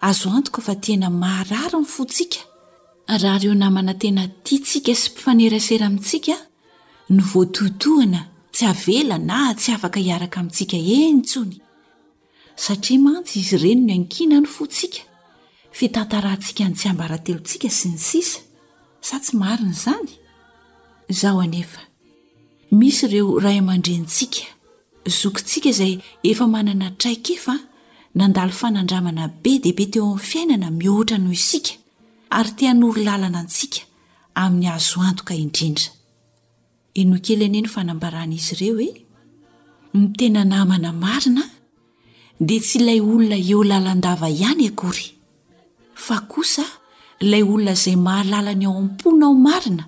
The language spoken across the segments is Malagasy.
Azo antoka fa tena maharary ny fontsika raha ireo namana tena tiantsika sy mpifanerasera amintsika no voatohitohina tsy avela na tsy afaka hiaraka amintsika eny intsony. Satria mantsy izy ireny no iankiana ny fontsika, fitantarantsika ny tsiambaratelontsika sy ny sisa Sa tsy marina izany? Izao anefa, misy ireo ray aman-drenintsika Zokintsika izay efa manana traikefa nandalo fanandramana be dia be teo amin'ny fiainana mihoatra noho isika, ary te hanoro lalana antsika amin'ny hahazo antoka indrindra. Henoy kely anie ny fanambaran'izy ireo e! Ny tena namana marina dia tsy ilay olona eo lalandava ihany akory. Fa kosa ilay olona izay mahalala ny ao am-ponao marina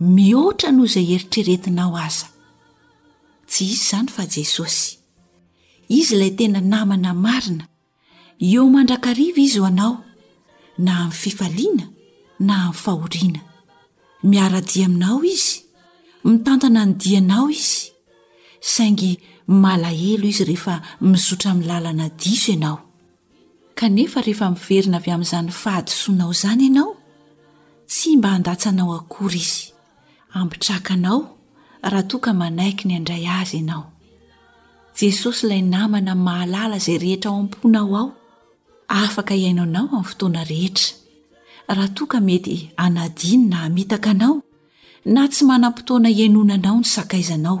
mihoatra noho izay eritreretinao aza. Tsy iza izany fa Jesosy. Izy ilay tena namana marina. Eo mandrakariva Izy ho anao, na amin'ny fifaliana na amin'ny fahoriana. Miara-dia aminao Izy, mitantana ny dianao Izy, saingy malahelo Izy rehefa mizotra amin'ny lalana diso ianao. Kanefa rehefa miverina avy amin'izany fahadisoanao izany ianao, tsy mba handatsanao akory Izy. Hampitraka anao raha toa ka manaiky ny handray Azy ianao. Jesosy ilay Namana mahalala izay rehetra ao am-ponao ao, afaka hiaino anao amin'ny fotoana rehetra. Raha toa ka mety hanadino na hamitaka anao, na tsy manam-potoana hihainoana anao ny sakaizanao,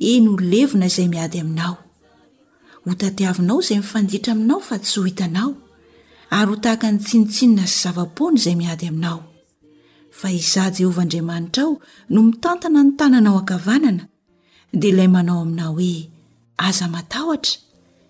Eny ho levona izay miady aminao. Ho tadiavinao izay mifanditra aminao fa tsy ho hitanao, ary ho tahaka ny tsinontsinona sy zava-poana izay miady aminao. Fa Izaho Jehovah Andriamanitrao no mitantana ny tananao ankavanana, dia Ilay manao aminao hoe, Aza matahotra,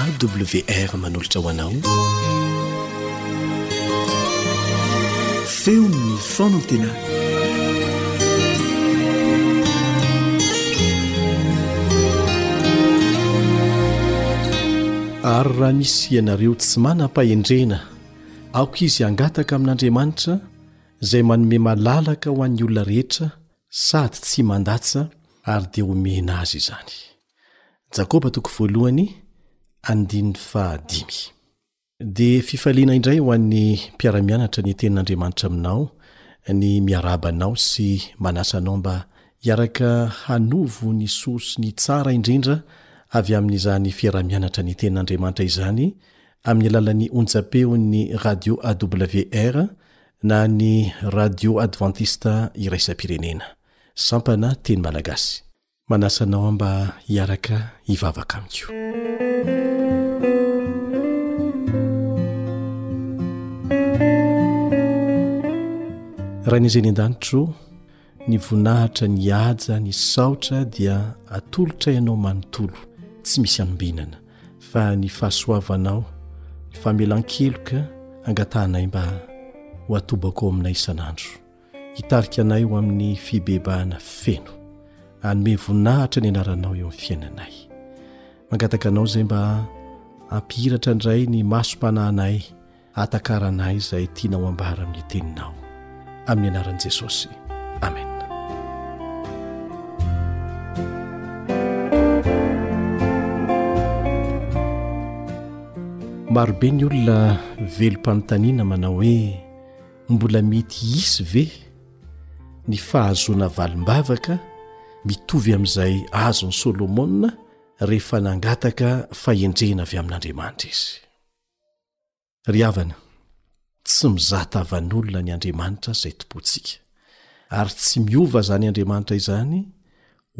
AWR manolotra ho anao feon'ny fanantenana ary raha misy ianareo tsy manam-pahendrena aoka izy hangataka amin'andriamanitra izay manome malalaka ho an'ny olona rehetra Sady tsy mandatsa ary dia omena azy izany. Jakoba toko voalohany, andininy fahadimy. Dia fifaliana indray ho an'ny mpiara-mianatra ny Tenin'Andriamanitra aminao ny miarahaba anao sy manasa anao mba hiaraka hanovo ny soa sy ny tsara indrindra avy amin'izany fiaraha-mianatra ny Tenin'Andriamanitra izany amin'ny alalan'ny onjam-peon'ny Radio AWR na ny radio advantista iraisam-pirenena, sampana teny malagasy. Manasa anao aho mba hiaraka hivavaka amiko. Rainizay ny an-danitro, Ny voninahitra ny haja ny saotra dia atolotra ianao manontolo tsy misy anombinana fa ny fahasoavanao ny famelankeloka angatahanay mba ho atobako ao aminay isan'andro hitarika anay ho amin'ny fibebahana feno anome voninahitra ny anaranao eo amin'ny fiainanay mangataka anao izay mba hampihiratra indray ny masom-panahanay Hatakaranay izay tianao hambara amin'ny Teninao. Amin'ny anaran'i Jesosy. Amena. Marobe ny olona velom-panontaniana manao hoe mbola mety hisy ve ny fahazoana valim-bavaka mitovy amin'izay azon'i Solomona rehefa nangataka fahendrena avy amin'Andriamanitra izy. Ry havana, tsy mizaha tavan'olona ny Andriamanitra izay Tompontsika. Ary tsy miova izany Andriamanitra izany,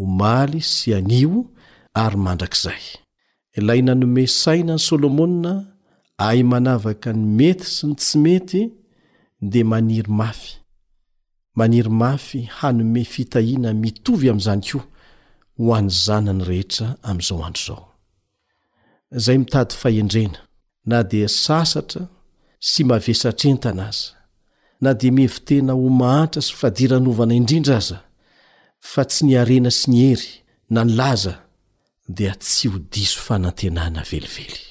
omaly sy anio ary mandrakizay. Ilay nanome saina an'i Solomona ahy manavaka ny mety sy ny tsy mety dia maniry mafy, maniry mafy hanome fitahiana mitovy amin'izany koa ho an'ny zanany rehetra amin'izao andro izao. izay mitady fahendrena, na dia sasatra sy mavesatr'entana aza, na dia mihevi-tena ho mahantra sy fadiranovana indrindra aza, fa tsy ny harena sy ny hery, na ny laza, dia tsy ho diso fanantenana velively.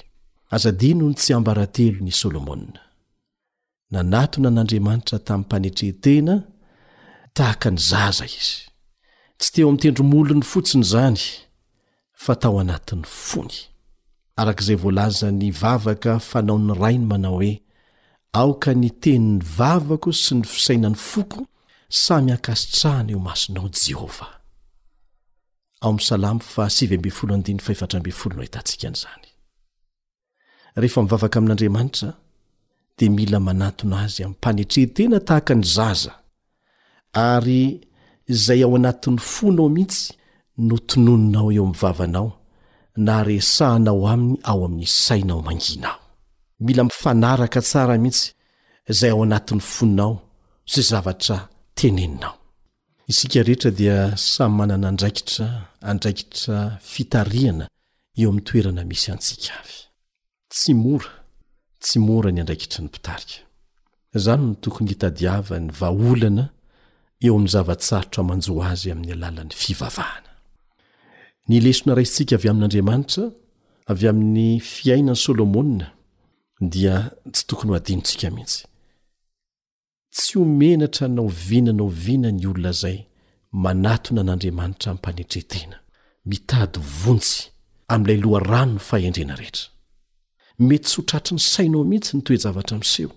Aza adino ny tsiambaratelon' i Solomona. Nanatona an'Andriamanitra tamim-panetren-tena tahaka ny zaza izy. Tsy teo amin'ny tendromolony fotsiny izany, fa tao anatin'ny fony. Araka izay voalazan'ny vavaka fanaon'ny rainy manao hoe, Aoka ny tenin'ny vavako sy ny fisainan'ny foko samy hankasitrahana eo masonao, Jehovah. Ao amin'ny Salamo fahasivy ambin'ny folo andinin'ny fahefatra ambin'ny folo no ahitantsika an'izany. rehefa mivavaka amin'Andriamanitra dia mila manatona azy amim-panetrentena tahaka ny zaza ary izay ao anatin'ny fonao mihitsy no tonononao eo amin'ny vavanao na resahanao aminy ao amin'ny sainao manginao mila mifanaraka tsara mihitsy izay ao anatin'ny fonao sy zavatra teneninao Isika rehetra dia samy manana andraikitra, andraikitra fitarihana eo amin'ny toerana misy antsika avy. Tsy mora, tsy mora ny andraikitry ny mpitarika. Izany no tokony hitadiavany vahaolana eo amin'ny zava-tsarotra manjo azy amin'ny alalan'ny fivavahana. Ny lesona raisintsika avy amin'Andriamanitra, avy amin'ny fiainan'i Solomona, dia tsy tokony ho adinontsika mihitsy. Tsy ho menatra na oviana na oviana ny olona izay manatona an'Andriamanitra amim-panetren-tena, mitady vonjy amin'ilay loharanon'ny fahendrena rehetra. Mety tsy ho tratry ny sainao mihitsy ny toe-javatra miseho,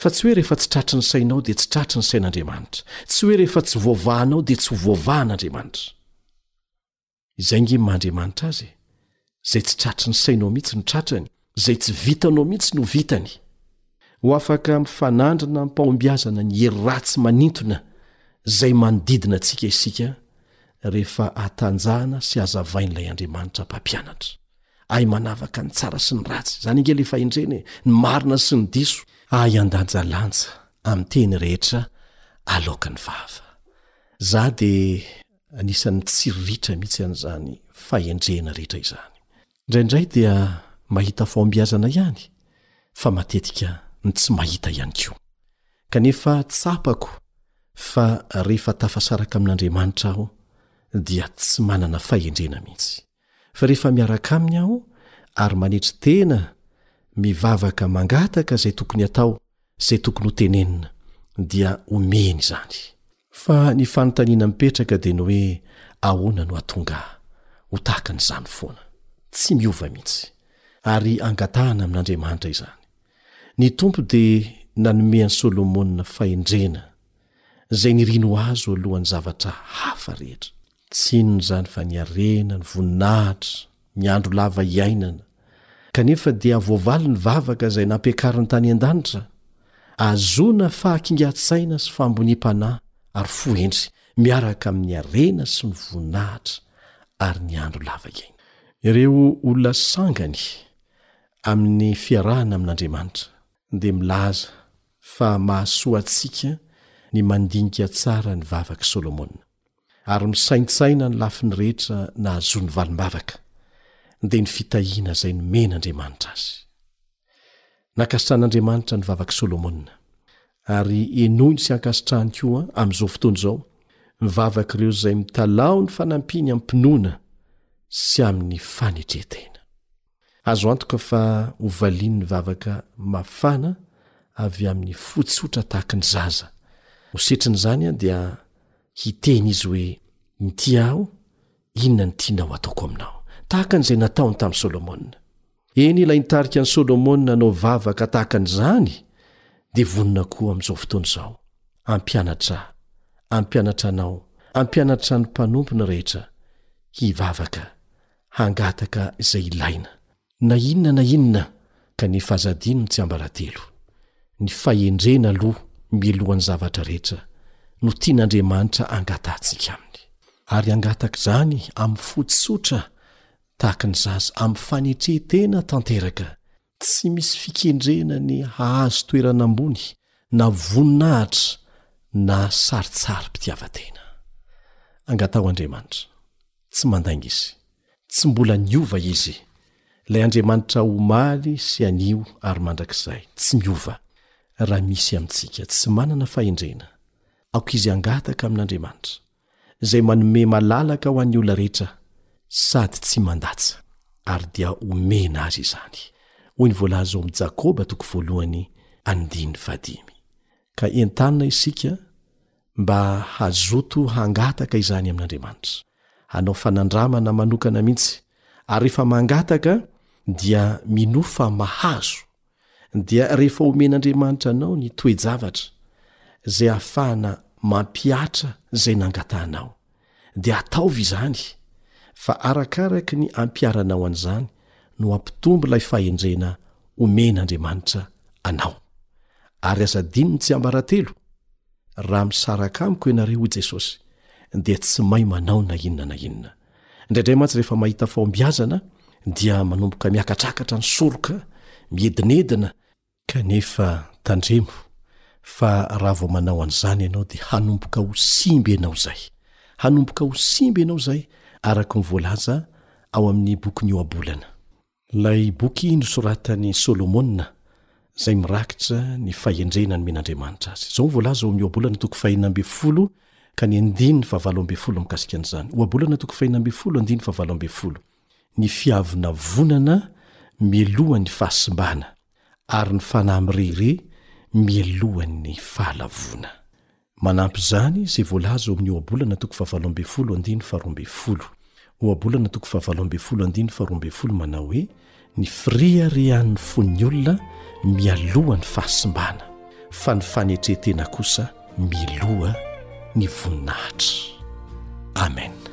fa tsy hoe rehefa tsy tratry ny sainao dia tsy tratry ny sain'Andriamanitra, tsy hoe rehefa tsy voavahanao dia tsy ho voavahan'Andriamanitra. izay nge maha Andriamanitra azy e! izay tsy tratry ny sainao mihitsy no tratrany, izay tsy vitanao mihitsy no vitany. Ho afaka mifanandrina amim-pahombiazana ny hery ratsy manintona izay manodidina antsika isika rehefa atanjahana sy azavain'ilay Andriamanitra Mpampianatra ahy manavaka ny tsara sy ny ratsy, izany ange ilay fahendrena e, ny marina sy ny diso, ahy handanjalanja amin'ny teny rehetra aloaky ny vava. Izaho dia Anisan'ny tsy ritra mihitsy an'izany fahendrena rehetra izany. Indraindray dia mahita fahombiazana ihany, fa matetika ny tsy mahita ihany koa. Kanefa tsapako fa rehefa tafasaraka amin'Andriamanitra aho, dia tsy manana fahendrena mihitsy. Fa rehefa miaraka aminy aho ary manetry tena mivavaka mangataka izay tokony atao, izay tokony ho tenenina, dia omeny izany. Fa ny fanontaniana mipetraka dia ny hoe ahoana no hatonga ahy ho tahaka an'izany foana, tsy miova mihitsy, ary angatahana amin'Andriamanitra izany. Ny Tompo dia nanome an'i Solomona fahendrena izay niriny ho azy ho alohan'ny zavatra hafa rehetra. Tsy inona izany fa ny harena, ny voninahitra, ny andro lava iainana. Kanefa dia voavaly ny vavaka izay nampiakariny tany an-danitra. Ahazoana fahakingan-tsaina sy fahamboniam-panahy ary fo hendry, miaraka amin'ny harena sy ny voninahitra ary ny andro lava iainana. Ireo olona sangany amin'ny fiarahana amin'Andriamanitra dia milaza fa mahasoa antsika ny mandinika tsara ny vavak'i Solomona. ary misaintsaina ny lafiny rehetra nahazoany valim-bavaka, dia ny fitahiana izay nomen'Andriamanitra azy. Nankasitrahan'Andriamanitra ny vavak'i Solomona, ary henoiny sy hankasitrahany koa amin'izao fotoana izao ny vavak'ireo izay mitalaho ny fanampiany am-pinoana sy amin'ny fanetren-tena. Azo antoka fa hovalian'ny vavaka mafana avy amin'ny fo tsotra tahaky ny zaza. Ho setrin'izany aho dia hiteny izy hoe, Mitia aho, inona no tianao hataoko aminao? tahaka an'izay nataony tamin'i Solomona. Eny, ilay nitarika an'i Solomona hanao vavaka tahaka an'izany dia vonona koa amin'izao fotoana izao. Hampianatra ahy, hampianatra anao, hampianatra ny mpanompo ny rehetra, hivavaka hangataka izay ilaina na inona na inona kanefa aza adino ny tsiambaratelo. Ny fahendrena aloha milohan'ny zavatra rehetra no tian'Andriamanitra angatahantsika aminy. Ary hangataka izany amin'ny fo tsotra tahaka ny zaza amin'ny fanetre-tena tanteraka Tsy misy fikendrena ny hahazo toerana ambony na voninahitra na sarintsarim-pitiavan-tena. Angataho Andriamanitra. Tsy mandainga Izy. Tsy mbola niova Izy. Ilay Andriamanitra omaly sy anio ary mandrakizay. Tsy miova. Raha misy amintsika tsy manana fahendrena, aoka izy hangataka amin'Andriamanitra. izay manome malalaka ho an'ny olona rehetra sady tsy mandatsa, ary dia omena azy izany, hoy ny voalaza ao amin'ny Jakoba toko voalohany andininy fahadimy. Ka entanina isika mba hazoto hangataka izany amin'Andriamanitra, hanao fanandramana manokana mihitsy, ary rehefa mangataka dia minoa fa mahazo, dia rehefa omen'Andriamanitra anao ny toe-javatra izay hahafahana mampihatra izay nangatahanao, dia ataovy izany, fa arakaraka ny ampiharanao an'izany no hampitombo ilay fahendrena omen'Andriamanitra anao. Ary aza adino ny tsiambaratelo, Raha misaraka amiko ianareo, hoy Jesosy, dia tsy may manao na inona na inona. Indraindray mantsy rehefa mahita fahombiazana dia manomboka miakatrakatra ny soroka, miedinedina, kanefa tandremo fa raha vao manao an'izany ianao dia hanomboka ho simba ianao izay, hanomboka ho simba ianao izay araka ny voalaza ao amin'ny bokin'Ioabolana. Ilay boky nosoratan'i Solomona izay mirakitra ny fahendrena nomen'Andriamanitra azy. Izao no voalaza ao amin'ny Ohabolana toko fahenina ambin'ny folo ka ny andininy fahavalo ambin'ny folo mikasika an'izany, Ohabolana toko fahenina ambin'ny folo, andininy fahavalo ambin'ny folo, Ny fiavonavonana mialohan'ny fahasimbana, ary ny fanahy mirehirehy mialohan'ny fahalavoana. Manampy izany izay voalaza ao amin'ny Ohabolana toko fahavalo ambin'ny folo andininy faharoa ambin'ny folo. Ohabolana toko fahavalo ambin'ny folo andininy faharoa ambin'ny folo manao hoe, Ny fireharehan'ny fon'ny olona mialoha ny fahasimbana, fa ny fanetren-tena kosa miloha ny voninahitra. Amena.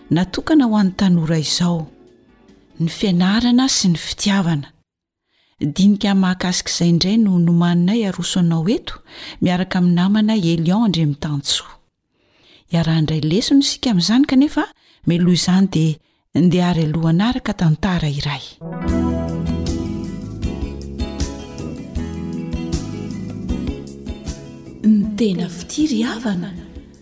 Natokana ho an'ny tanora izao, ny fianarana sy ny fitiavana. Dinika mahakasika izay indray no nomaninay haroso anao eto miaraka amin'ny namana Elion Andriamitansoa. Iaraha-handray lesona isika amin'izany kanefa meloha izany dia ndeha ary aloha hanaraka tantara iray. Ny tena fitia ry havana.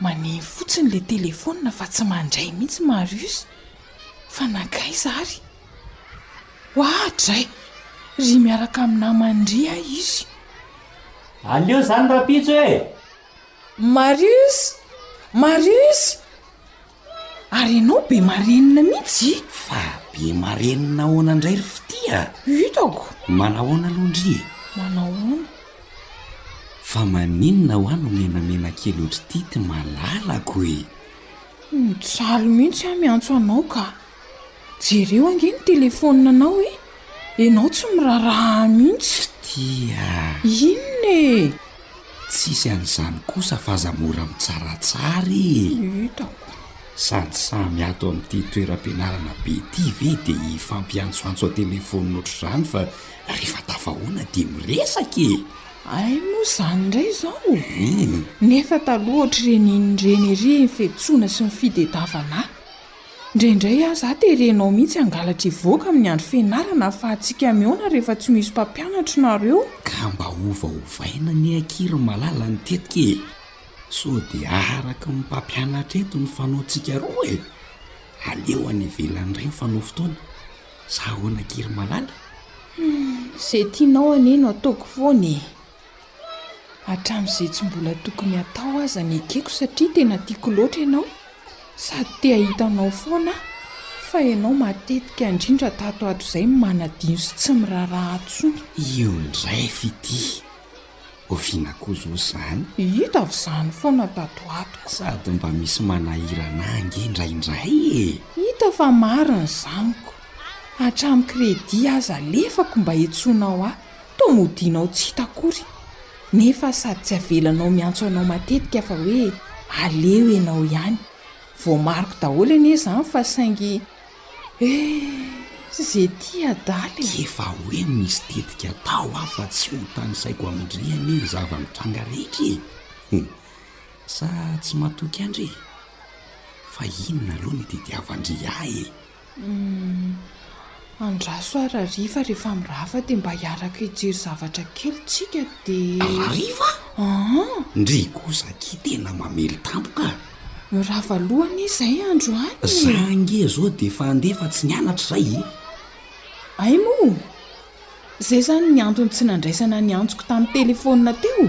Maneno fotsiny ilay telefaonina fa tsy mandray mihitsy Marius. Fa nankaiza ary? Ho ahy dray! Ry miaraka amin'ny namandry ahy izy. Aleo izany rahampitso e! Marius! Marius! Ary ianao be marenina mihitsy? Fa be marenina ahoana indray ry Fitia? Hitako! Manahoana aloha ndry e? Manahoana? Fa maninona hoa no menamena kely ohatr'ity ty malalako e? Mijaly mihitsy aho miantso anao ka! Jereo ange ny telefaonina anao e! Enao tsy miraraha mihitsy. Dia. Inona e? Tsisy an'izany kosa f'aza mora mitsaratsara e! Hitako. Sady samy ato amin'ity toeram-pianarana be ity ve dia hifampiantsoantso an-telefaonina ohatr'izany fa rehefa tafahoana dia miresaka e! Hay moa izany indray izao. Nefa taloha ohatr'ireny iny ireny ery ny fiantsoana sy ny fitediavana ahy. Indraindray aho za terenao mihitsy hangalatra hivoaka amin'ny andro fianarana fa atsika mihaona rehefa tsy misy mpampianatro nareo. Ka mba ovaovaina anie akia ry Malala ny tetika e! Sao dia araka ny mpampianatra eto ny fanaontsika roa e! Aleo any ivelany indray ny fanao fotoana. Sa ahoana akia ry Malala? Hum, izay tianao anie no ataoko foana e! Hatramin'izay tsy mbola tokony hatao aza ny ekeko satria tena tiako loatra ianao sady te hahita anao foana aho fa ianao matetika indrindra tato ato izay no manadino sy tsy miraharaha ahy intsony. Io indray fitia! Oviana koa izao izany? Hita avy izany foana tato ato. Sady mba misy manahirana ahy ange indraindray e! Hita fa marina izany ko! Hatramin'ny crédit aza alefako mba hiantsoanao ahy. Toa modianao tsy hita akory, nefa sady tsy avelanao miantso anao matetika fa hoe aleo ianao ihany. Voamariko daholo anie izany fa saingy eh! ze tia adala e! Efa hoe nisy tetika atao aho fa tsy ho tanisaiko amin-dry anie ny zava-mitranga rehetra e! He! sa tsy matoky an-dry? Fa inona aloha ny tediavan-dry ahy e! Humm. Andraso ary hariva rehefa mirafa dia mba hiaraka hijery zavatra kely tsika dia. Ry hariva a! An! Ndrii kosa akia tena mamely tampoka a! Mirava aloha anie izay androany e! Za ange izao dia efa handeha fa tsy nianatra izay e! Hay moa! Izay izany ny antony tsy nandraisana ny antsoko tamin'ny telefaonina teo?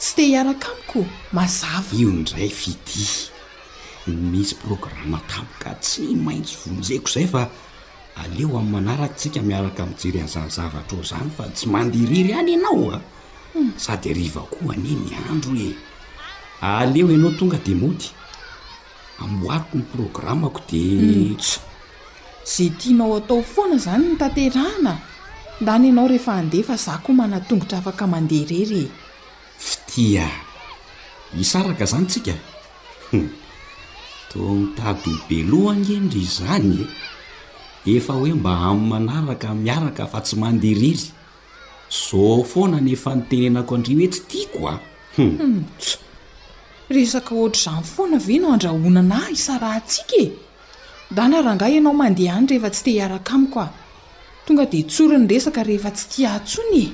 Tsy te hiaraka amiko? Mazava! Io indray fitia! Misy programa tampoka ka tsy maintsy vonjeko izay fa aleo amin'ny manaraka tsika miaraka mijery an'izany zavatra ao izany fa tsy mandeha irery any ianao a! Sady hariva koa anie ny andro e! Aleo ianao tonga dia mody amboariko ny programako dia. Tsa! Izay tianao atao foana izany no tanterahina a! Ndany ianao rehefa handeha fa izaho koa manan-tongotra afaka mandeha irery e! Fitia a! Hisaraka izany tsika? Hum! Toa mitady ho be loha ange ndry izany e! Efa hoe mba amin'ny manaraka miaraka fa tsy mandeha irery. Zô foana ny efa nitenenako an-dry hoe tsy tiako a! Hum! Hum! Tch! Resaka ohatr'izany foana ve no andrahonana ahy hisarahantsika e! Ndana rangahy ianao mandeha any rehefa tsy te hiaraka amiko a! Tonga dia tsory ny resaka rehefa tsy tia ahy tsony e!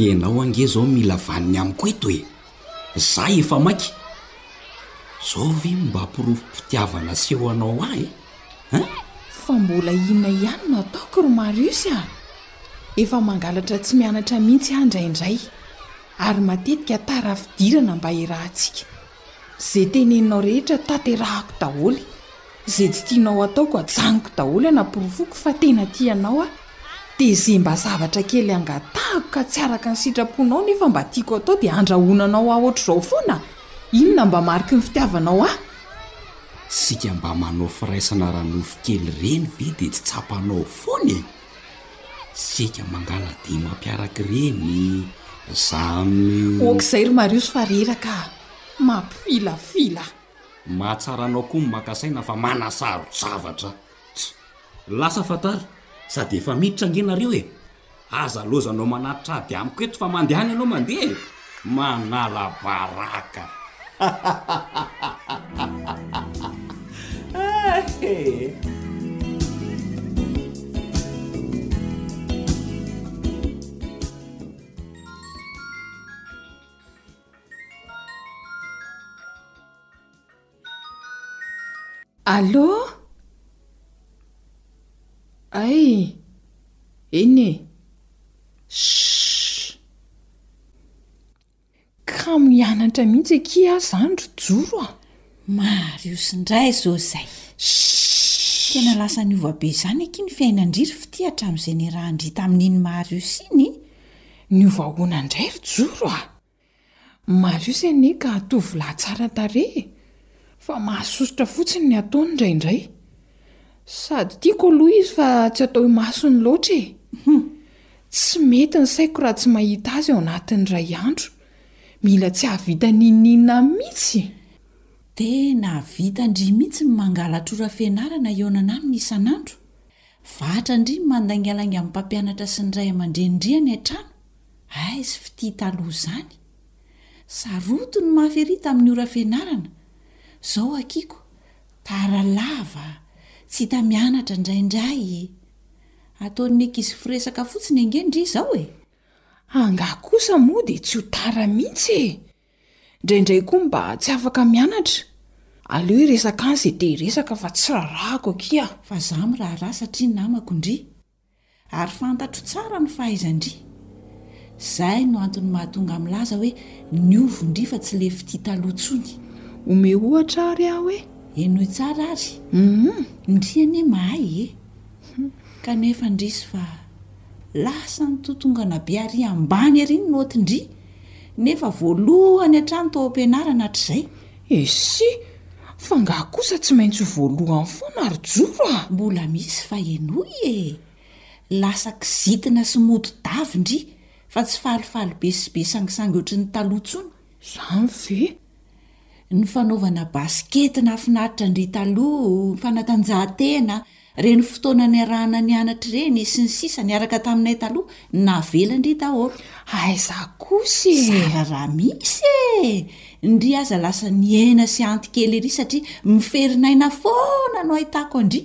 Ianao ange zao mila vaniny amiko eto e! Za efa maika! Zao ve mba porofom-pitiavana aseho anao ahy e! Fa mbola inona ihany no ataoko ry Marius a! Efa mangalatra tsy mianatra mihitsy aho indraindray, ary matetika tara fidirana mba hiarahantsika. Ze teneninao rehetra tanterahako daholo, ze tsy tianao ataoko ajanoko daholo anaporofoko fa tena tia anao aho, dia ze mba zavatra kely angatahako ka tsy araka ny sitraponao nefa mba tiako atao dia andrahona anao aho ohatr'izao foana, inona mba mariky ny fitiavanao ahy? Sika mba manao firaisana ara-nofo kely ireny ve dia tsy tsapanao foana e? Isika mangala-dia mampiaraka ireny izany. Ok izay ry Marios fa reraka ah! Mampifilafila. Mahatsara anao koa ny maka saina fa manasaro-javatra. Tch! Lasa fantaro sady efa miditra ange nareo e! Aza laozanao manatitra ady amiko eto fa mandehana ianao mandeha e! Manala baraka Allo? Ay! Eny e! Shhh! Kamo hianatra mihitsy akia aho izany ry Joro a! Marius indray izao izay! Shhh! Tena lasa niova be izany akia ny fiainan-dry ry Fitia hatramin'izay niarahan-dry tamin'iny Marius iny? Niova ahoana indray ry Joro a? Marius anie ka tovolahy tsara tarehy e! fa mahasosotra fotsiny ny ataony indraindray. Sady tiako aloha izy fa tsy atao imasony loatra e! Hum! Tsy mety ny saiko raha tsy mahita azy ao anatin'ny iray andro. Mila tsy hahavita n'inon'inona mihitsy! Dia nahavitan-dry mihitsy ny mangalatr'ora fianarana hihaonana aminy isan'andro. Vatra an-dry ny mandaingalainga amin'ny mpampianatra sy ny ray aman-drenin-dry any an-trano. Aiz fitia taloha zany. Saroto ny mafy ery tamin'ny ora fianarana, zao akiko tara lava tsy hita mianatra ndraindray e! Ataon'ny ankizy firesaka fotsiny ange ndry zao e! Angaha kosa moa dia tsy ho tara mihitsy e! Ndraindray koa mba tsy afaka mianatra, aleo hiresaka any izay te hiresaka fa tsy rarahako akia. Fa za miraharaha satria namako ndry. Ary fantatro tsara ny fahaizan-dry. Izay no antony mahatonga milaza hoe ny o vondry fa tsy lefy tia taloha intsony. Omeo ohatra ary aho e! Henoy tsara ary. Ndry anie mahay e! Kanefa ndrisy fa lasa nitotongana be ary ambany ery ny naotin-dry nefa voalohany hatrany tao am-pianarana hatrizay. Essi! Fa ngaha kosa tsy maintsy ho voalohany foana ry Joro a! Mbola misy fa henoy e! Lasa kizitina sy mody davy ndry fa tsy falifaly be sy be sangisangy ohatry ny taloha intsony. Izany ve? Ny fanaovana basikety nahafinaritra an-dry taloha, fanatanjahantena, Ireny fotoana niarahana nianatra ireny sy ny sisa niaraka taminay taloha navelan-dry daholo. Aiza kosa e! Zara raha misy e! Ndry aza lasa nihena sy anty kely ery satria miferin'aina foana no ahitako an-dry.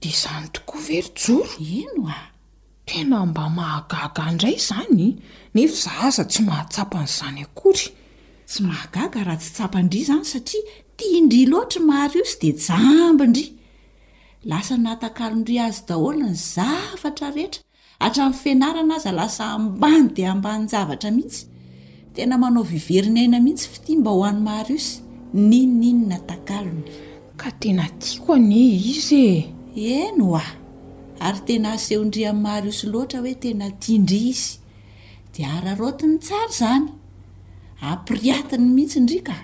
Dia izany tokoa ve ry Joro? Eno a! Tena mba mahagaga indray izany, nefa izaho aza tsy mahatsapa an'izany akory. Tsy mahagaga raha tsy tsapan-dry izany satria tian-dry loatra i Marius dia jambin-dry. Lasa nahatakalon-dry azy daholo ny zavatra rehetra, hatramin'ny fianarana aza lasa ambany dia ambany zavatra mihitsy. Tena manao viverina aina mihitsy fitia mba ho an'i Marius n'inon'inona takalony. Ka tena tiako anie izy e! Eny hoa! Ary tena asehon-dry an'i Marius loatra hoe tena tian-dry izy. Dia araraotiny tsara izany, apiriatiny mihitsy-ndry ka!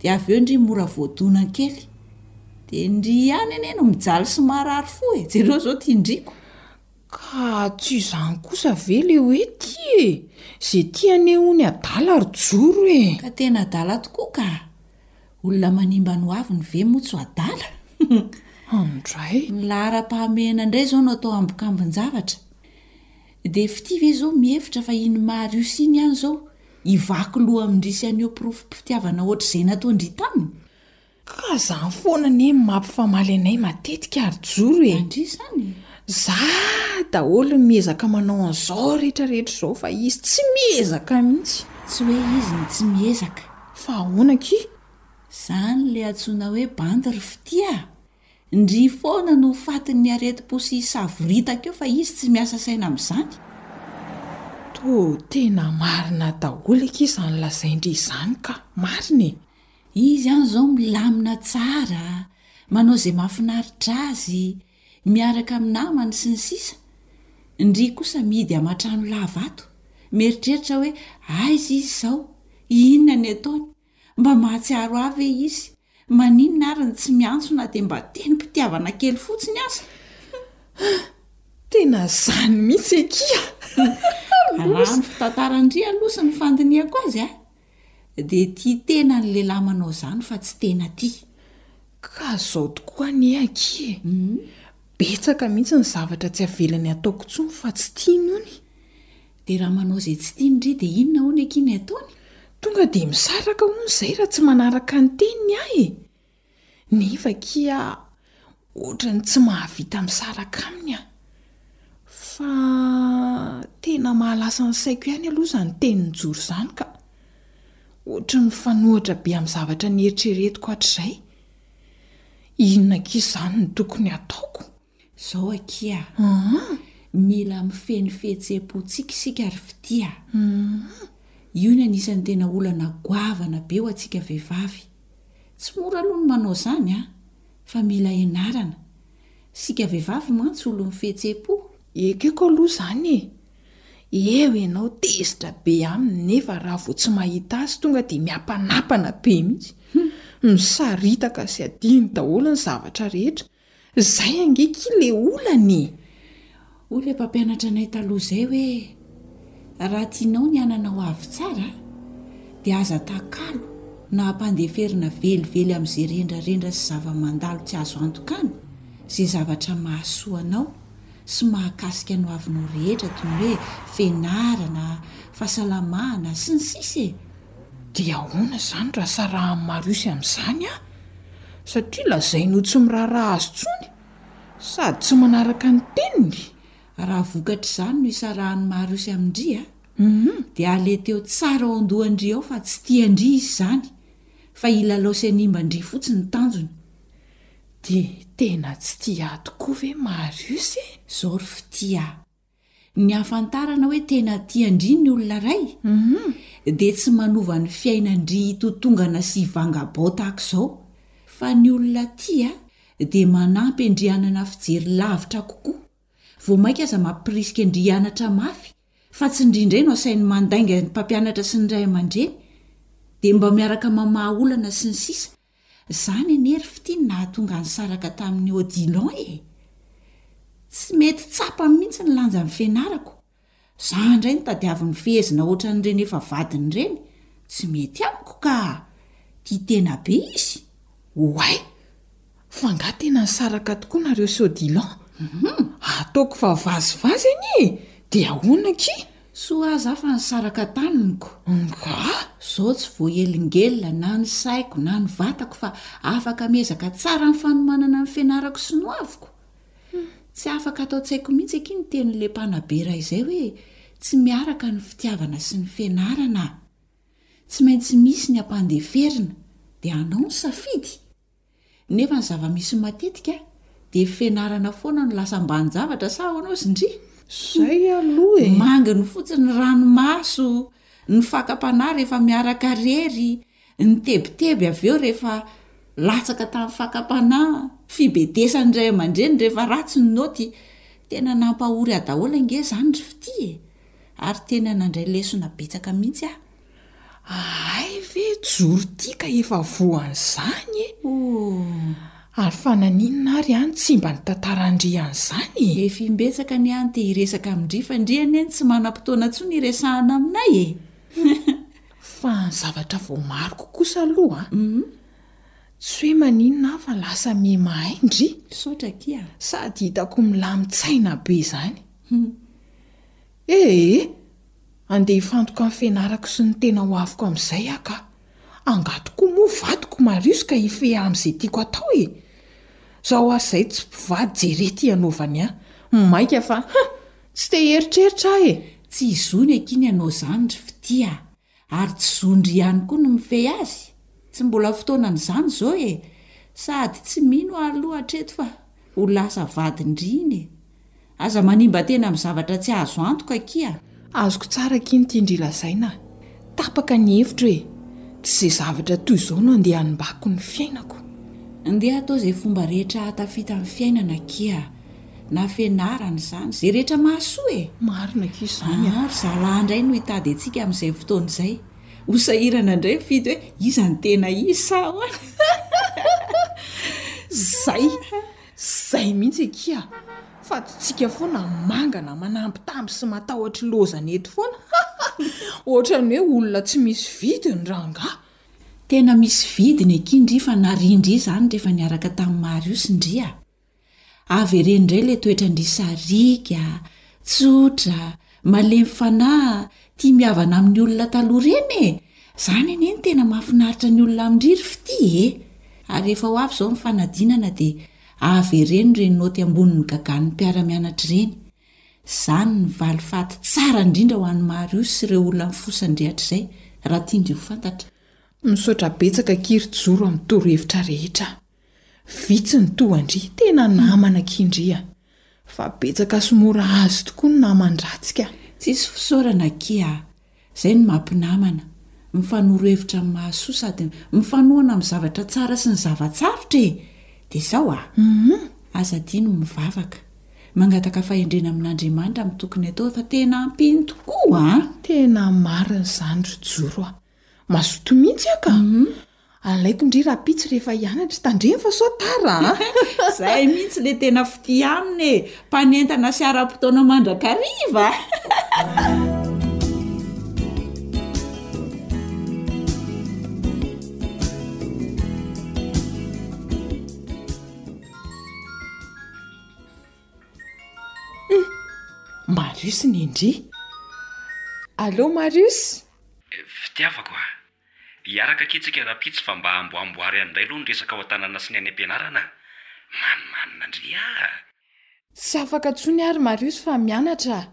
Dia avy eo-ndry mora voadona kely. Dia ny ndry ihany anie no mijaly sy marary fo e! Jereo izao ity ndryko! Ka tsy izany kosa ve ilay hoe tia e! Izay tia anie hono adala ry joro e! Ka tena adala tokoa ka! Olona manimba ny hoaviny ve moa tsy ho adala? Hum ndray! Ny laharam-pahamehana indray izao no atao ambokambon-javatra! Dia fitia ve izao mihevitra fa iny Marius iny ihany izao hivaky loha amin-dry sy haneho porofom-pitiavana ohatr'izay nataon-dry taminy? Ka zany foana anie no mampifamaly anay matetika ary joro e! Za daholo no miezaka manao an'izao rehetra rehetra izao fa izy tsy miezaka mihitsy! Tsy hoe izy no tsy miezaka. Fa ahoana akia? Zany le antsoina hoe bandy ry fitia a! Ndry foana no ho fatin'ny aretim-po sy hisavoritaka eo fa izy tsy miasa saina amin'izany! Toa tena marina daholo akia izany lazain-dry izany ka! Marina e! Izy an zao milamina tsara, manao zay mafinaritra azy, miaraka am namany sy ny sisa, ndry kosa mihidy am atrano lava ato, mieritreritra hoe aiza izy zao, inona ny ataony, mba mahatsiaro ahy ve izy, maninona ary ny tsy miantso na dia mba tenim pitiavana kely fotsiny aza, hum. Tena zany mihitsy akia! Raha ny fitantara ndry aloha sy ny fandinihako azy an, Dia tia tena ny lehilahy manao izany fa tsy tena tia. Ka izao tokoa anie akia e! Betsaka mihitsy ny zavatra tsy avelany ataoko intsony fa tsy tiany hono. Dia raha manao izay tsy tiany indray dia inona hono akia ny ataony? Tonga dia misaraka hono izay raha tsy manaraka ny teniny aho e! Nefa akia ohatran'ny tsy mahavita misaraka aminy aho. Fa tena mahalasa ny saiko ihany aloha izany teny mijoro izany ka. Ohatran'ny mifanohitra be amin'ny zavatra neritreretiko hatrizay. Inona akia izany no tokony hataoko? Zao akia aa! Mila mifehy fihetseham-pontsika isika ry fitia aa! Io ny anisan'ny tena olana goavana be ho antsika vehivavy. Tsy mora aloha ny manao izany an! Fa mila ianarana. Isika vehivavy mantsy olon'ny fihetseham-po. Ekeko aloha izany e! Eo ianao tezitra be aminy nefa raha vao tsy mahita azy tonga dia miapanapana be mihitsy. Misaritaka sy adino daholo ny zavatra rehetra. Zay ange ki le olana e! Hoy le mpampianatra anay taloha zay hoe, raha tianao ny anana ho avy tsara dia aza atakalo na ampandeferina velively amze rendrarendra sy zava-mandalo tsy azo antokana ze zavatra mahasoa anao sy mahakasika ny hoavinao rehetra toy ny hoe fenarana, fahasalamana, sy ny sisa e! Dia ahoana izany raha sarahan'i Mariosy amin'izany aho? Satria lazainy ho tsy miraharaha azy intsony sady tsy manaraka ny teniny? Raha vokatr'izany no isarahan'i Mariosy amin-dry an! Dia halety eo tsara ao an-dohan-dry ao fa tsy tian-dry izy izany, fa hilalao sy hanimba an-dry fotsiny ny tanjony. Dia tena tsy tia ahy tokoa ve Mariosy e? Izao ry fitia a! Ny ahafantarana hoe tena tian-dry ny olona iray dia tsy manova ny fiainan-dry hitotongana sy hivangabao tahaka izao, fa ny olona tia dia manampy an-dry hanana fijery lavitra kokoa. Vao mainka aza mampirisika an-dry hianatra mafy, fa tsy indrindra indray no asainy mandainga ny mpampianatra sy ny ray aman-dreny, dia mba miaraka mamaha olana sy ny sisa Zany anie ry fitia no nahatonga an'i Saraka tamin'i Odilon e! Tsy mety tsapany mihitsy ny lanjan'ny fianarako. Za indray no tadiavin'ny fehezina ohatran'ireny efa vadiny ireny, tsy mety amiko ka! Tia tena be izy. Oay! Fa angaha tena nisaraka tokoa nareo sy Odilon? Ataoko fa vazivazy anie e! Dia ahoana akia? Soa aza aho fa nisaraka tamiko. Ngah! Zao tsy voahelingelina na ny saiko na ny vatako fa afaka miezaka tsara ny fanomanana ny fianarako sy noaviko. Tsy afaka ato an-tsaiko mihitsy akia ny tenin'ilay mpanabe iray izay hoe tsy miaraka ny fitiavana sy ny fianarana. Tsy maintsy misy ny ampandeferina. Dia anao ny safidy. Nefa ny zava-misy matetika dia fianarana foana no lasa ambanin-javatra sa ahoana ozy ndry? Zay aloha e! Manginy fotsiny ny ranomaso, ny fakam-panahy rehefa miaraka irery, ny tebiteby avy eo rehefa latsaka tamin'ny fakam-panahy, fibedesan'ny ray aman-dreny rehefa ratsy ny naoty. Tena nampahory ahy daholo ange izany ry Fitia e! Ary tena nandray lesona betsaka mihitsy aho. Ahay ve jory ity ka efa voan'izany e! oh. Ary fa naninona ary an tsy mba nitantara an-dry an'izany e! Efa imbetsaka ny an te hiresaka amin-dry fa ndry anie ny tsy manam-potoana intsony iresahana aminay e! Fa ny zavatra voamariko kosa aloha an! Uhm. Tsy hoe maninona an fa lasa miha mahay ndry! Misaotra akia! Sady hitako milamin-tsaina be izany! Uhm. Ee! Andeha hifantoka amin'ny fianarako sy ny tena ho avoko amin'izay aho ka! Angaha tokoa moa vadiko Marius ka hifehy ahy amin'izay tiako atao e! Izaho ary izay tsy mpivady jereo ity hanaovany ahy! Mainka fa, hein! Tsy te hieritreritra aho e! Tsy hizoa ny akia ny hanao izany ry fitia a! Ary tsy zon-dry ihany koa ny mifehy azy. Tsy mbola fotoanan'izany izao e! Sady tsy mino aho aloha hatreto fa ho lasa vadin-dry iny e! Aza manimba tena amin'ny zavatra tsy azo antoka akia a! Azoko tsara akia ny tian-dry lazaina a! Tapaka ny hevitro e! Tsy izay zavatra toy izao no andeha hanimbako ny fiainako. Andeha atao izay fomba rehetra hahatafita ny fiainana akia a! na fianarana izany, izay rehetra mahasoa e! Marina akia izany a! Ry zalahy indray no hitady antsika amin'izay fotoana izay. Ho sahirana indray mifidy hoe iza no tena izy sa ahoana? Izay! Izay mihitsy akia! Fa tsika foana mangana, manambitamby sy matahotr'i Lozana eto foana. Ohatran'ny hoe olona tsy misy vidiny rangaha! Tena misy vidiny akia ndry fa nariany ndry izany rehefa niaraka tamin'i Marius ndry a! Avereno indray ilay toetran-dry Sariaka, tsotra, malemy fanahy, tia mihavana amin'ny olona taloha ireny e! Izany anie no tena mahafinaritra ny olona amin-dry ry Fitia e! Ary rehefa ho avy izao ny fanadinana dia avereno ireny naoty ambonin'ny gagan'ny mpiara-mianatra ireny. Izany no valifaty tsara indrindra ho an'i Marius sy ireo olona nifosany rehatr'izay, raha tian-dry ho fantatra. Misaotra betsaka akia ry Joro amin'ny torohevitra rehetra. Vitsy ny toa an-dry tena namana akia ndry a! Fa betsaka sy mora azo tokoa ny naman-dratsy ka! Tsisy fisaorana akia a! Zay no maha mpinamana, mifanoro hevitra amin'ny mahasoa sady mifanohana amin'ny zavatra tsara sy ny zava-tsarotra e! Dia zao a! Aza adino ny mivavaka, mangataka fahendrena amin'Andriamanitra amin'ny tokony atao fa tena ampiany tokoa a! Tena marina izany ry Joro a! Mazotoa mihitsy aho ka! Alaiko indry rahampitso rehefa hianatra. Tandremo fa sao tara a! Izay mihitsy ilay tena fitia aminy e! Mpanentana sy ara-potoana mandrakariva! Marius nendrì. Allo Marius! Fitiavako a! Hiaraka akia tsika rahampitso fa mba amboamboary any indray aloha ny resaka ao an-tanana sy ny any am-pianarana a! Manimanina ndry a! Tsy afaka intsony ary Marius fa mianatra aho.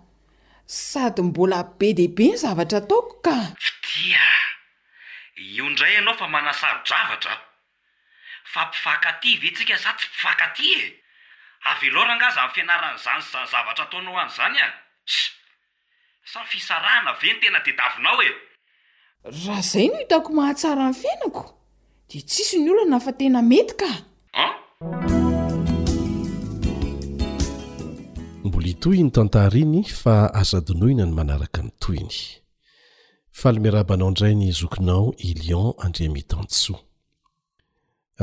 Sady mbola be dia be ny zavatra ataoko ka! Fitia a! Io indray ianao fa manasaro-javatra aho. Fa mpifankatia ve tsika sa tsy mpifankatia e! Avelao rangahy izany fianarana izany sy izany zavatra ataonao any izany a! Ss! Sa fisarahana ve ny tena tediavinao e? Raha izay no hitako mahatsara ny fiainako dia tsisy ny olana fa tena mety ka! An? Mbola hitohy iny tantara iny fa aza adinoina ny manaraka ny tohiny. Faly miarahaba anao indray ny zokinao i Lion Andriamitansoa.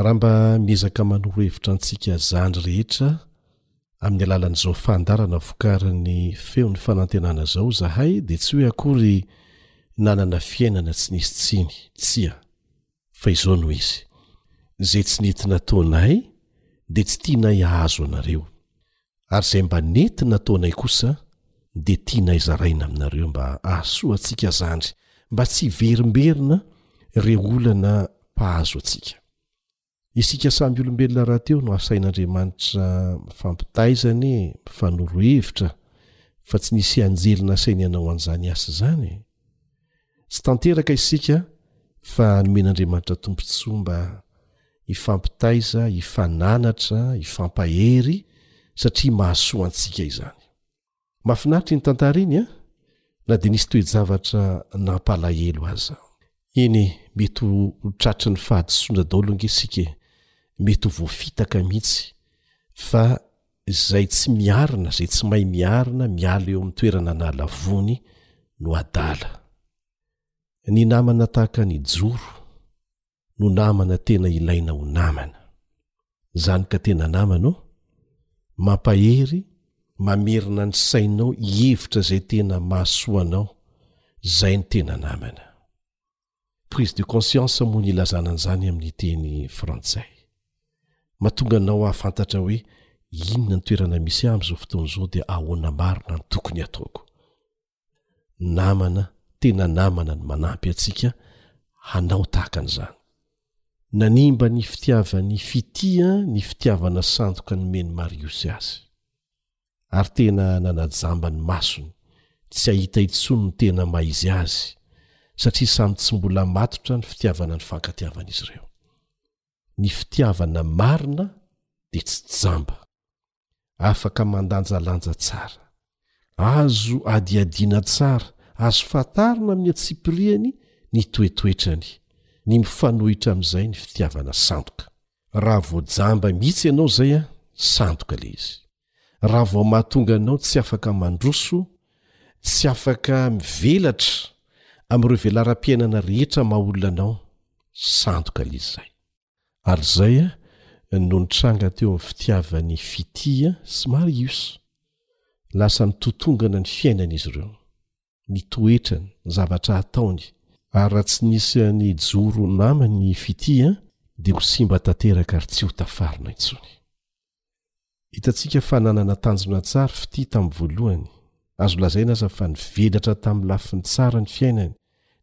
Raha mba miezaka manoro hevitra antsika zany rehetra amin'ny alalan'izao fandarana vokarin'ny feon'ny fanantenana zao zahay dia tsy hoe akory nanana fiainana tsy nisy tsiny, tsia, fa izao no izy, zay tsy nety nataonay dia tsy tianay ahazo anareo. Ary izay mba nety nataonay kosa dia tianay zaraina aminareo mba hahasoa antsika zandry mba tsy hiverimberina ireo olana mpahazo antsika. Isika samy olombelona rahateo no asain'Andriamanitra mifampitaiza-ny e, mifanoro hevitra, fa tsy nisy anjely nasainy hanao an'izany asa izany e. Tsy tanteraka isika fa nomen'Andriamanitra tombontsoa mba hifampitaiza, hifananatra, hifampahery satria mahasoa antsika izany. Mahafinaritra iny tantara iny an, na dia nisy toe-javatra nampalahelo aza. Eny, mety ho tratry ny fahadisoana daholo ange isika e, mety ho voafitaka mihitsy fa Izay tsy miarina, izay tsy mahay miarina, miala eo amin'ny toerana an'ala vony no adala. Ny namana tahaka ny joro no namana tena ilaina ho namana. Izany ka tena namana ô! Mampahery, mamerina ny sainao hihevitra izay tena mahasoa anao, izay no tena namana. prise de conscience moa ny ilazana an'izany amin'ny teny frantsay. Mahatonga anao hahafantatra hoe inona ny toerana misy ahy amin'izao fotoana izao dia ahoana marina ny tokony hataoko. Namana, tena namana no manampy antsika hanao tahaka an'izany. Nanimba ny fitiavan'i Fitia ny fitiavana sandoka nomen'i Mariosy azy. ary tena nanajamba ny masony tsy hahita intsony ny tena maha izy azy, satria samy tsy mbola matotra ny fitiavana nifankatiavan'izy ireo. Ny fitiavana marina dia tsy jamba. Afaka mandanjalanja tsara. Azo adihadiana tsara, azo fantarina amin'ny antsipiriany ny toetoetrany, ny mifanohitra amin'izay ny fitiavana sandoka. Raha vao jamba mihitsy ianao zay a, sandoka le izy. Raha vao mahatonga anao tsy afaka mandroso, tsy afaka mivelatra amin'ireo velaram-piainana rehetra maha olona anao, sandoka le izy zay. Ary izay no nitranga teo amin'ny fitiavan'i Fitia sy Marius. Lasa nitotongana ny fiainan'izy ireo. ny toetrany, ny zavatra ataony. Ary raha tsy nisy an'i Joro namany fitia dia ho simba tanteraka ary tsy ho tafarina intsony. Hitantsika fa nanana tanjona tsara fitia tamin'ny voalohany. Azo lazaina aza fa nivelatra tamin'ny lafiny tsara ny fiainany.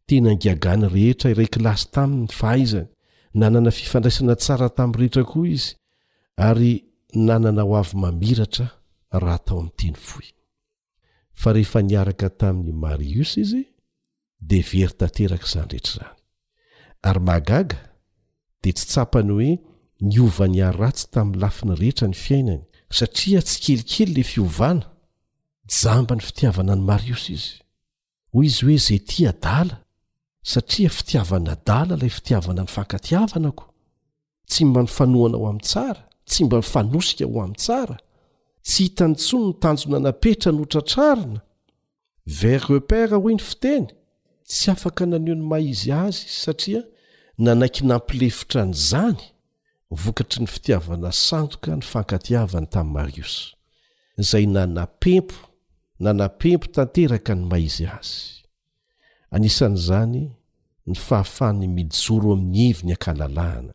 Tena ngiagan'ny rehetra iray kilasy taminy ny fahaizany. Nanana fifandraisana tsara tamin'ny rehetra koa izy ary nanana hoavy mamiratra raha atao amin'ny teny fohy. fa rehefa niaraka tamin' i Marius izy dia very tanteraka izany rehetra izany. Ary mahagaga dia tsy tsapany hoe niova niharatsy tamin'ny lafiny rehetra ny fiainany, satria tsikelikely ilay fiovana, jamba ny fitiavana an'i Marius izy. Hoy izy hoe, Izay tia adala, satria fitiavan'adala ilay fitiavana nifankatiavana ko, tsy mba nifanohana ho amin'ny tsara, tsy mba nifanosika ho amin'ny tsara, tsy hitany intsony ny tanjona napetra no tratrarina. Ver repère hoy ny fiteny. Tsy afaka naneho ny maha izy azy izy satria nanaiky nampilefitra an'izany. vokatry ny fitiavana sandoka nifankatiavany tamin'i Mariosy, izay nanapempo nanapempo tanteraka ny maha izy azy. Anisan'izany ny fahafahany mijoro amin'ny heviny an-kalalahana.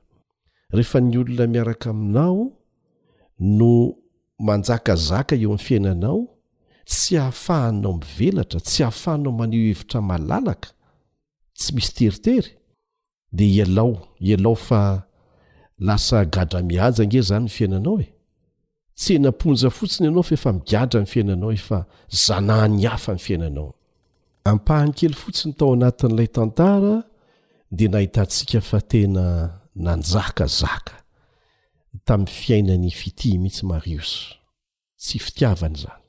Rehefa ny olona miaraka aminao no manjakazaka eo amin'ny fiainanao, tsy ahafahanao mivelatra, tsy ahafahanao maneho hevitra malalaka, tsy misy teritery, de ialao ialao fa lasa gadra mihaja ange zany ny fiainanao e tsy eny am-ponja fotsiny ianao fa efa migadra ny fiainanao efa zanahany hafa ny fiainanao ampahany kely fotsiny tao anatin'ilay tantara de nahitantsika fa tena nanjaka zaka tamin'ny fiainany fitia mihitsy marios tsy fitiavana izany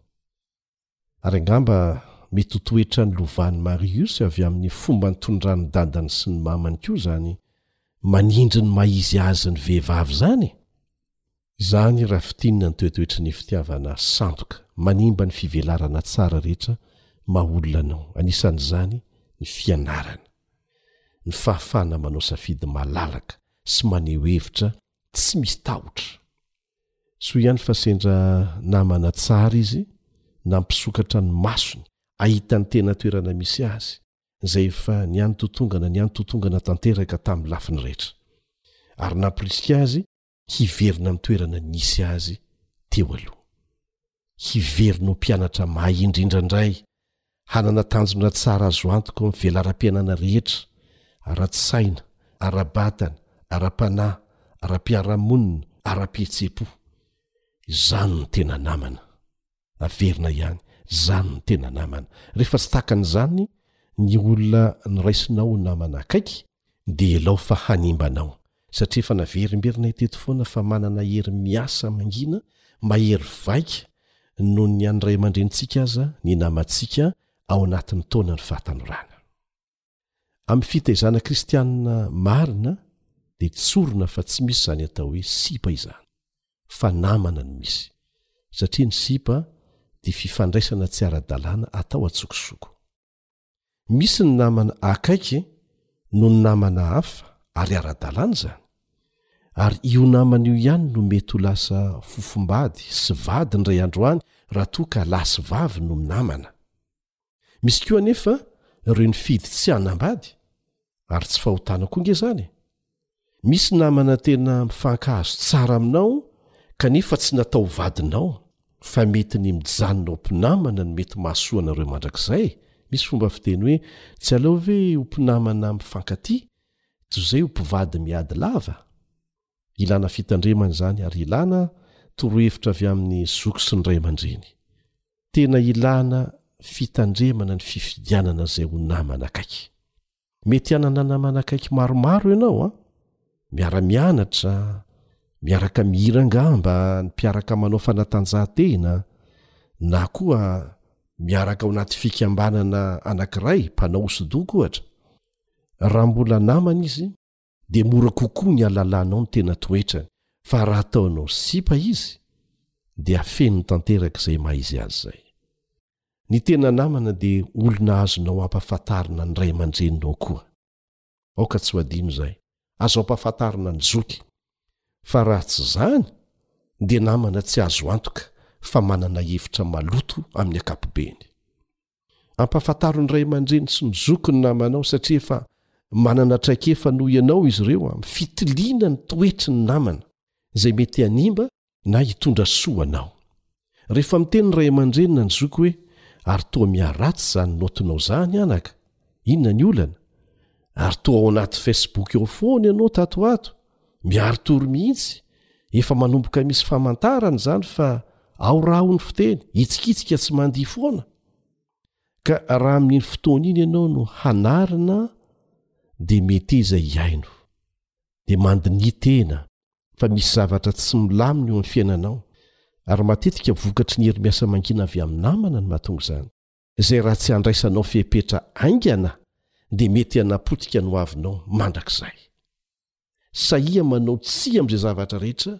Ary angamba mety ho toetran'i Lovany Marius avy amin'ny fomba nitondran'ny dadany sy ny mamany koa izany manindry ny maha izy azy ny vehivavy izany e! Izany raha fintinina ny toetoetry ny fitiavana sandoka manimba ny fivelarana tsara rehetra maha olona anao, anisan'izany ny fianarana, ny fahafahana manao safidy malalaka sy maneho hevitra tsy misy tahotra, Soa ihany fa sendra namana tsara izy nampisokatra ny masony ahita ny tena toerana misy azy, izay efa niantotongana niantotongana tanteraka tamin'ny lafiny rehetra. Ary nampirisika azy hiverina amin'ny toerana nisy azy teo aloha. hiverina ho mpianatra mahay indrindra indray, hanana tanjona tsara azo antoka amin'ny velaram-piainana rehetra, ara-tsaina, ara-batana, ara-panahy, ara-piarahamonina, ara-pihetseham-po. Izany no tena namana. Averina ihany, izany no tena namana. Rehefa tsy tahaka an'izany ny olona noraisinao ho namana akaiky, dia elao fa hanimba anao, satria efa naverimberinay teto foana fa manana hery miasa mangina, mahery vaika noho ny an'ny ray aman-drenintsika aza ny namantsika ao anatin'ny taonan'ny fahatanorana. Amin'ny fitaizana kristianina marina dia tsorina fa tsy misy izany atao hoe sipa izany, fa namana no misy, satria ny sipa dia fifandraisana tsy ara-dalàna atao an-tsokosoko. Misy ny namana akaiky noho ny namana hafa ary ara-dalàna izany. Ary io namana io ihany no mety ho lasa fofombady sy vadiny indray andro any raha toa ka lahy sy vavy no minamana. Misy koa anefa ireo nifidy tsy hanambady, ary tsy fahotana koa ange izany e! Misy namana tena mifankahazo tsara aminao kanefa tsy natao ho vadinao fa mety ny mijanona ho mpinamana no mety mahasoa anareo mandrakizay, misy fomba fiteny hoe tsy aleo ve ho mpinamana mifankatia toy izay ho mpivady miady lava? Ilana fitandremana izany ary ilana torohevitra avy amin'ny zoky sy ny ray aman-dreny. Tena ilana fitandremana ny fifidianana izay ho namana akaiky. mety hanana namana akaiky maromaro ianao a miara-mianatra miaraka mihira angamba ny mpiaraka manao fanatanjahantena na koa miaraka ao anaty fikambanana anankiray mpanao hosodoko ohatra raha mbola namana izy dia mora kokoa ny halalanao ny tena toetrany fa raha ataonao sipa izy dia afeniny tanteraka izay maha izy azy izay. Ny tena namana dia olona azonao ampahafantarina ny ray aman-dreninao koa. Aoka tsy ho adino izay, azo ampahafantarina ny zoky. Fa raha tsy izany dia namana tsy azo antoka fa manana hevitra maloto amin'ny ankapobeny. Ampahafantaro ny ray aman-dreny sy ny zoky ny namanao satria efa manana traikefa noho ianao izy ireo amin'ny fitiliana ny toetry ny namana izay mety hanimba na hitondra soa anao. Rehefa miteny ny ray aman-dreny na ny zoky hoe ary toa miharatsy izany naotinao izany anaka, inona ny olana? ary toa ao anaty Facebook ao foana ianao tato ho ato, miaritory mihitsy efa manomboka misy famantarana izany fa ao raha ho ny fiteny hitsikitsika tsy mandiha foana ka raha amin'iny fotoana iny ianao no hanarina dia mety iza hihaino dia mandinia tena fa misy zavatra tsy milaminy eo amin'ny fiainanao ary matetika vokatry ny herimiasa mangina avy amin'ny namana ny mahatonga izany izay raha tsy andraisanao fepetra haingana dia mety hanapotika ny hoavinao mandrakizay. Sahia manao tsia amin'izay zavatra rehetra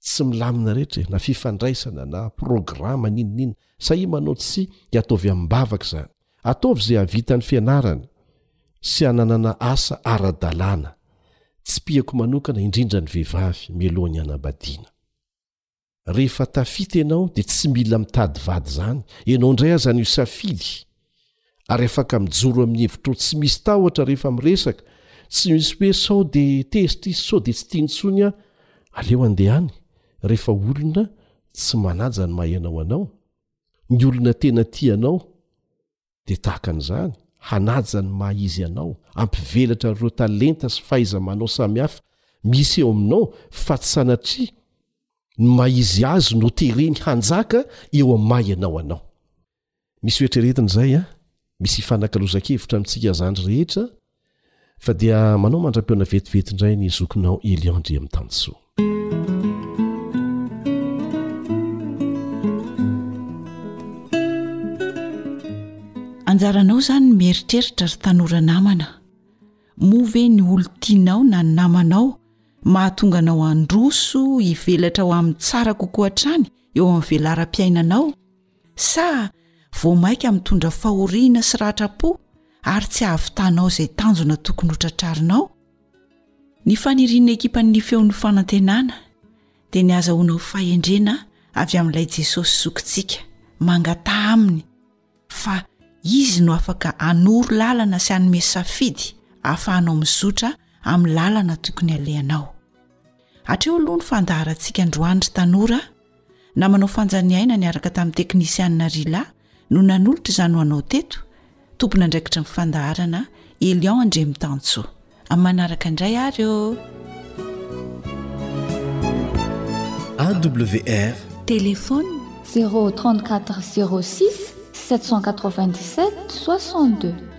tsy milamina rehetra e, na fifandraisana na programa n'inon'inona. Sahia manao tsia dia ataovy amim-bavaka izany. Ataovy izay hahavita ny fianarana sy hananana asa ara-dalàna. Tsipihako manokana indrindra ny vehivavy mialohan'ny hanambadiana. Rehefa tafita ianao dia tsy mila mitady vady izany, ianao indray aza no hisafidy ary afaka mijoro amin'ny hevitrao tsy misy tahotra rehefa miresaka, tsy misy hoe sao dia tezitra izy sao dia tsy tia intsony aho, aleo andeha any rehefa olona tsy manaja ny maha ianao anao, ny olona tena tia anao dia tahaka an'izany, hanaja ny maha izy anao, ampivelatra an'ireo talenta sy fahaiza-manao samihafa misy eo aminao fa tsy sanatria ny maha izy azy no tereny hanjaka eo amin'ny maha ianao anao. Misy hoeritreretina izay an! Misy hifanakalozan-kevitra amintsika zandry rehetra Fa dia manao mandra-peona vetivety indray ny zokinao Elian Andriamitansoa. Anjaranao izany ny mieritreritra ry tanora namana. Moa ve ny olon-tianao na ny namanao mahatonga anao handroso hivelatra ho amin'ny tsara kokoa hatrany eo amin'ny velaram-piainanao? Sa vao mainka mitondra fahoriana sy ratram-po ary tsy hahavitanao izay tanjona tokony ho tratrarinao? Ny fanirian'ny ekipan'ny Feon'ny Fanantenana dia ny azahoanao fahendrena avy amin'ilay Jesosy zokintsika. Mangataha Aminy fa Izy no afaka hanoro lalana sy hanome safidy ahafahanao mizotra amin'ny lalana tokony halehanao. Hatreo aloha ny fandaharantsika androany ry tanora a! Na manao fanjaniaina niaraka tamin'ny teknisianina Rila no nanolotra izany ho anao teto, tompon'andraikitry ny fandaharana Elion Andriamitansoa. Amin'ny manaraka indray ary ô! AWR Téléphone 034 06 797 62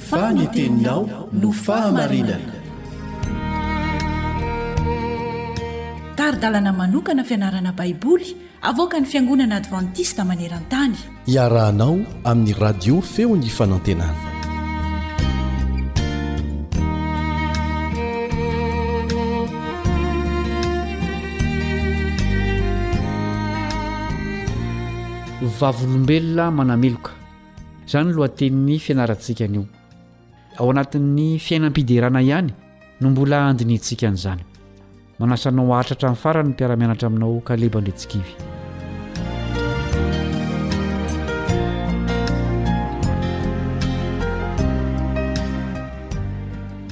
Fa ny teninao no fahamarinana. Tari-dalana manokana fianarana Baiboly avoakan'ny Fiangonana Advantista maneran-tany. Iarahanao amin'ny Radio Feon'ny Fanantenana. Vavolombelona manameloka. Izany no lohatenin'ny fianarantsika anio. Ao anatin'ny fiainam-piderana ihany no mbola handinihintsika an'izany. Manasa anao haharitra hatramin'ny farany ny mpiara-mianatra aminao Kaleba Andriantsikivy.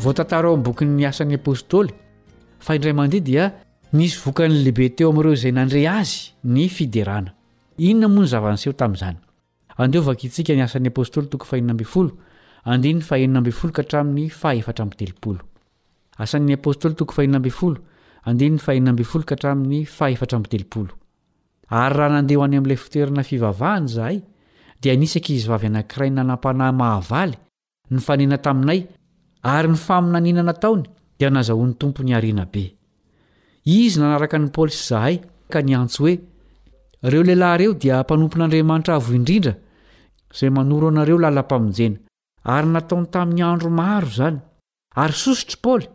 Voatantara ao amin'ny bokin'ny asan'ny Apôstôly fa indray mandeha dia nisy vokany lehibe teo amin'ireo izay nandre azy ny fiderana. Inona moa ny zava-niseho tamin'izany? Andeo vakintsika ny Asan'ny Apostoly toko fahenina ambin'ny folo, andininy fahenina ambin'ny folo ka hatramin'ny fahefatra amby telopolo. Asan'ny Apostoly toko fahenina ambin'ny folo, andininy fahenina ambin'ny folo ka hatramin'ny fahefatra amby telopolo. Ary raha nandeha ho any amin'ilay fitoerana fivavahana izahay, dia nisy ankizivavy anankiray nanam-panahy mahavaly, Nifanena taminay, ary ny faminaniana nataony dia nazahoan'ny Tompo niharina be. Izy nanaraka an'i Paoly sy izahay, ka niantso hoe, Ireo lehilahy ireo dia mpanompon'Andriamanitra Avo Indrindra, izay manoro anareo lalam-pamonjena. Ary nataony tamin'ny andro maro izany. Ary sosotr'i Paoly,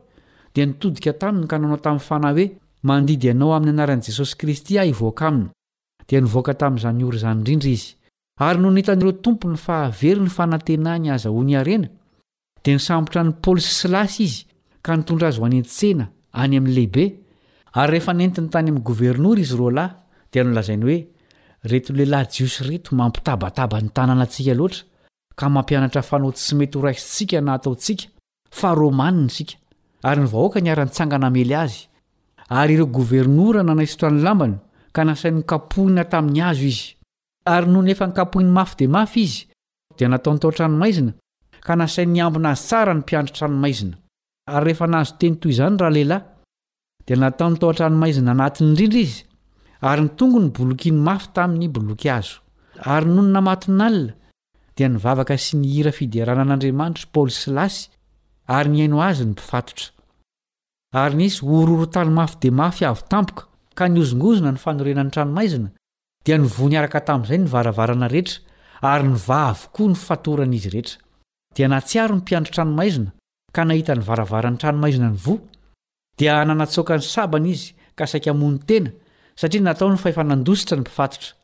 dia nitodika taminy ka nanao tamin'ny fanahy hoe, Mandidy anao amin'ny anaran'i Jesosy Kristy aho hivoaka aminy. Dia nivoaka tamin'izany ora izany indrindra izy. Ary nony hitan'ireo tompony fa very ny fanantenany aza ho niharena, dia nisambotra an'i Paoly sy Silasy izy ka nitondra azy ho any an-tsena, any amin'ny lehibe. Ary rehefa nentiny tany amin'ny governora izy roa lahy, dia nolazainy hoe, Ireto lehilahy jiosy ireto mampitabataba ny tanànantsika loatra, ka mampianatra fanao tsy mety horaisintsika na hataontsika, fa Romanina isika. Ary ny vahoaka niara-nitsangana hamely azy. Ary ireo governora nanaisotra ny lambany, ka nasainy nokapohina tamin'ny hazo izy. Ary nony efa nkapohiny mafy dia mafy izy, dia nataony tao an-tranomaizina, ka nasainy niambina azy tsara ny mpiandry tranomaizina. Ary rehefa nahazo teny toy izany ny ralehilahy, dia nataony tao an-tranomaizina anaty ny rindra izy, ary ny tongony bolokiany mafy tamy ny boloky hazo. Ary nony namaton'alina, dia nivavaka sy nihira fiderana an' Andriamanitra i Paoly sy Silasy, ary nihaino azy ny mpifatotra. Ary nisy horohoron-tany mafy dia mafy avy tampoka, ka nihozongozona ny fanorenany tranomaizina, Dia nivoha niaraka tamin'izay ny varavarana rehetra, ary nivaha avokoa ny fatoran'izy rehetra. Dia nahatsiaro ny mpiandry tranomaizina, ka nahita ny varavaran'ny tranomaizina nivoha, dia nanatsoaka ny sabany izy, ka saika hamono tena, satria nataony fa efa nandositra ny mpifatotra.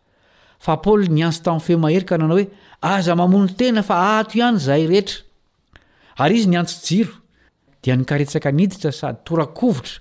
Fa Paoly niantso tamin'ny feo mahery ka nanao hoe, Aza mamono tena fa ato ihany izahay rehetra. Ary izy niantso jiro, dia nikaretsaka niditra sady tora-kovitra.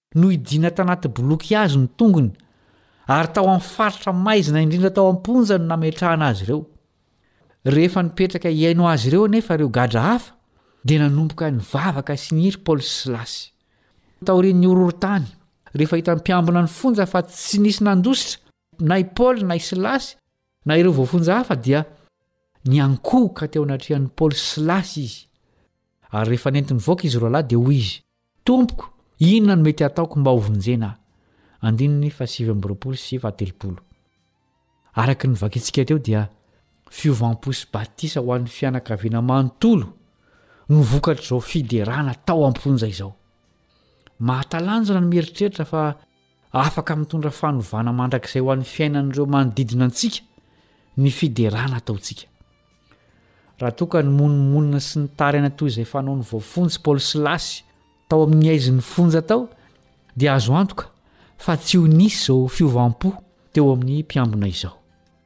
Nohidiana tanaty boloky hazo ny tongony, ary tao amin'ny faritra maizina indrindra tao am-ponja no nametrahana azy ireo. Rehefa nipetraka hihaino azy ireo anefa ireo gadra hafa, dia nanomboka nivavaka sy niry Paoly sy Silasy. Taorian'ny horohorontany, rehefa hitan'ny mpiambina ny fonja fa tsy nisy nandositra na i Paoly na i Silasy na ireo voafonja hafa, dia niankohoka teo anatrehan'i Paoly sy Silasy izy. Ary rehefa nenti-nivoaka izy roalahy, dia hoy izy, Tompoko, inona no mety hataoko mba hovonjena aho? Andininy fahasivy amby roapolo sy fahatelopolo. Araka ny vakintsika teo dia fiovam-po sy batisa ho an'ny fianakaviana manontolo no vokatr'izao fiderana tao am-ponja izao. Mahatalanjona ny mieritreritra fa. Afaka mitondra fanovana mandrakizay ho an'ny fiainan'ireo manodidina antsika ny fiderana ataontsika. Raha toa ka nimonomonona sy nitaraina toy izay fanaon'ny voafonjy Paoly sy Lasy tao amin'ny haizin'ny fonja tao, dia azo antoka fa tsy ho nisy izao fiovam-po teo amin'ny mpiambina izao.